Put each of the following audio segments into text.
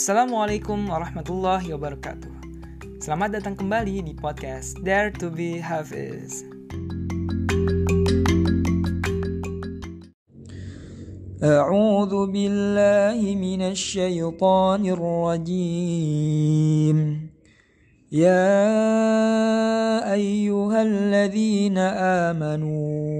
Assalamualaikum warahmatullahi wabarakatuh. Selamat datang kembali di podcast Dare to be Hafiz. أعوذ بالله من الشيطان الرجيم يا أيها الذين آمنوا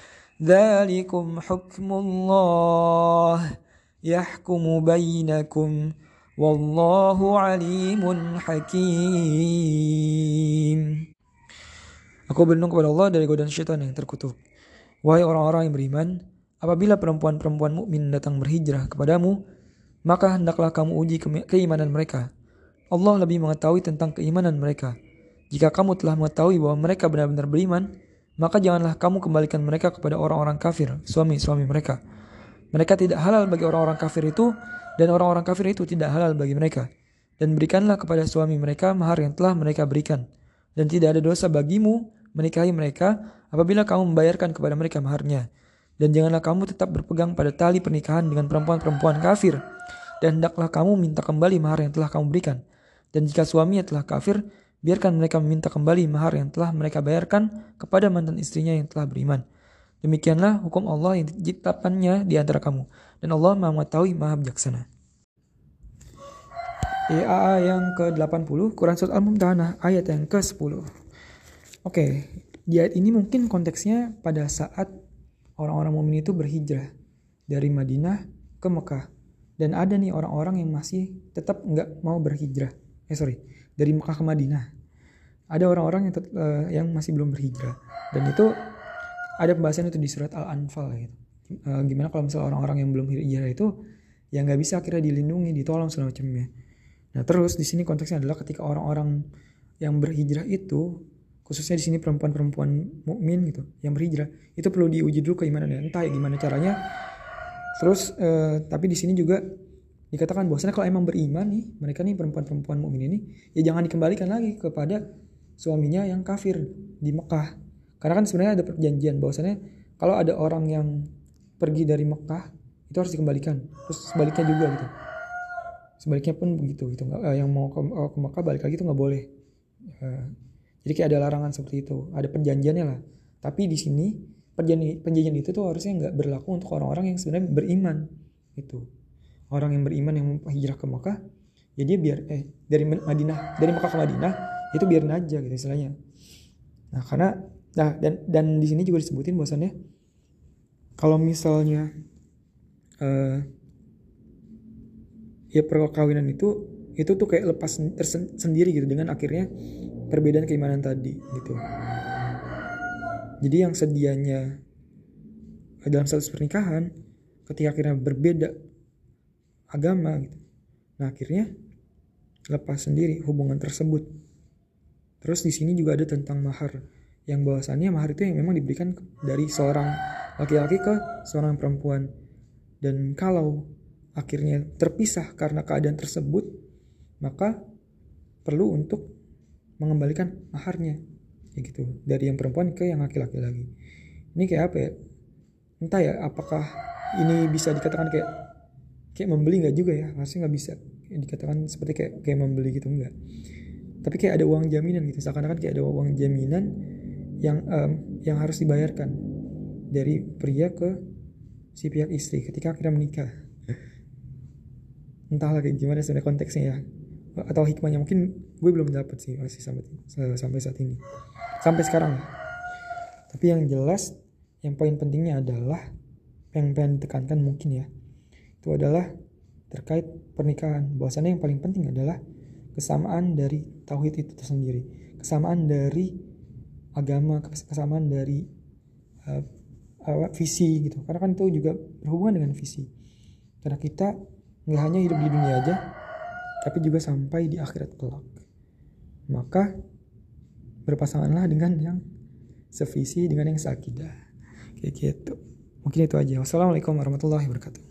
ذلكم حكم الله يحكم بينكم Wallahu alimun hakim. Aku berlindung kepada Allah dari godaan syaitan yang terkutuk. Wahai orang-orang yang beriman, apabila perempuan-perempuan mukmin datang berhijrah kepadamu, maka hendaklah kamu uji ke keimanan mereka. Allah lebih mengetahui tentang keimanan mereka. Jika kamu telah mengetahui bahwa mereka benar-benar beriman, maka janganlah kamu kembalikan mereka kepada orang-orang kafir, suami-suami mereka. Mereka tidak halal bagi orang-orang kafir itu dan orang-orang kafir itu tidak halal bagi mereka. Dan berikanlah kepada suami mereka mahar yang telah mereka berikan. Dan tidak ada dosa bagimu menikahi mereka apabila kamu membayarkan kepada mereka maharnya. Dan janganlah kamu tetap berpegang pada tali pernikahan dengan perempuan-perempuan kafir. Dan hendaklah kamu minta kembali mahar yang telah kamu berikan. Dan jika suaminya telah kafir, biarkan mereka meminta kembali mahar yang telah mereka bayarkan kepada mantan istrinya yang telah beriman. Demikianlah hukum Allah yang ditetapkannya di antara kamu. Dan Allah maha mengetahui, maha bijaksana. EAA yang ke-80, Quran Surat Al-Mumtahanah, ayat yang ke-10. Oke, di ayat ini mungkin konteksnya pada saat orang-orang mukmin itu berhijrah dari Madinah ke Mekah. Dan ada nih orang-orang yang masih tetap nggak mau berhijrah. Eh sorry, dari Mekah ke Madinah. Ada orang-orang yang, uh, yang masih belum berhijrah. Dan itu ada pembahasan itu di surat Al-Anfal gitu. E, gimana kalau misalnya orang-orang yang belum hijrah itu yang nggak bisa akhirnya dilindungi, ditolong segala macamnya. Nah terus di sini konteksnya adalah ketika orang-orang yang berhijrah itu khususnya di sini perempuan-perempuan mukmin gitu yang berhijrah itu perlu diuji dulu keimanannya entah ya gimana caranya terus e, tapi di sini juga dikatakan bahwasanya kalau emang beriman nih mereka nih perempuan-perempuan mukmin ini ya jangan dikembalikan lagi kepada suaminya yang kafir di Mekah karena kan sebenarnya ada perjanjian bahwasannya kalau ada orang yang pergi dari Mekah itu harus dikembalikan. Terus sebaliknya juga gitu. Sebaliknya pun begitu gitu. Uh, yang mau ke, uh, ke Mekah balik lagi itu nggak boleh. Uh, jadi kayak ada larangan seperti itu. Ada perjanjiannya lah. Tapi di sini perjanjian, perjanjian itu tuh harusnya nggak berlaku untuk orang-orang yang sebenarnya beriman. Itu orang yang beriman yang hijrah ke Mekah, ya dia biar eh dari Madinah dari Mekah ke Madinah itu biarin aja gitu istilahnya. Nah karena Nah, dan dan di sini juga disebutin bahwasannya kalau misalnya uh, ya perkawinan itu itu tuh kayak lepas tersendiri gitu dengan akhirnya perbedaan keimanan tadi gitu. Jadi yang sedianya dalam status pernikahan ketika akhirnya berbeda agama gitu. Nah, akhirnya lepas sendiri hubungan tersebut. Terus di sini juga ada tentang mahar yang bahwasannya mahar itu yang memang diberikan dari seorang laki-laki ke seorang perempuan dan kalau akhirnya terpisah karena keadaan tersebut maka perlu untuk mengembalikan maharnya ya gitu dari yang perempuan ke yang laki-laki lagi ini kayak apa ya entah ya apakah ini bisa dikatakan kayak kayak membeli nggak juga ya harusnya nggak bisa dikatakan seperti kayak kayak membeli gitu enggak tapi kayak ada uang jaminan gitu seakan-akan kayak ada uang jaminan yang um, yang harus dibayarkan dari pria ke si pihak istri ketika akhirnya menikah. Entahlah kayak gimana sebenarnya konteksnya ya. atau hikmahnya mungkin gue belum dapat sih masih sampai sampai saat ini sampai sekarang tapi yang jelas yang poin pentingnya adalah yang pengen ditekankan mungkin ya itu adalah terkait pernikahan. Bahwasannya yang paling penting adalah kesamaan dari tauhid itu tersendiri. Kesamaan dari agama kesamaan dari uh, uh, visi gitu. Karena kan itu juga berhubungan dengan visi. Karena kita nggak hanya hidup di dunia aja tapi juga sampai di akhirat kelak. Maka berpasanganlah dengan yang sevisi dengan yang seakidah. Kayak gitu. Mungkin itu aja. Wassalamualaikum warahmatullahi wabarakatuh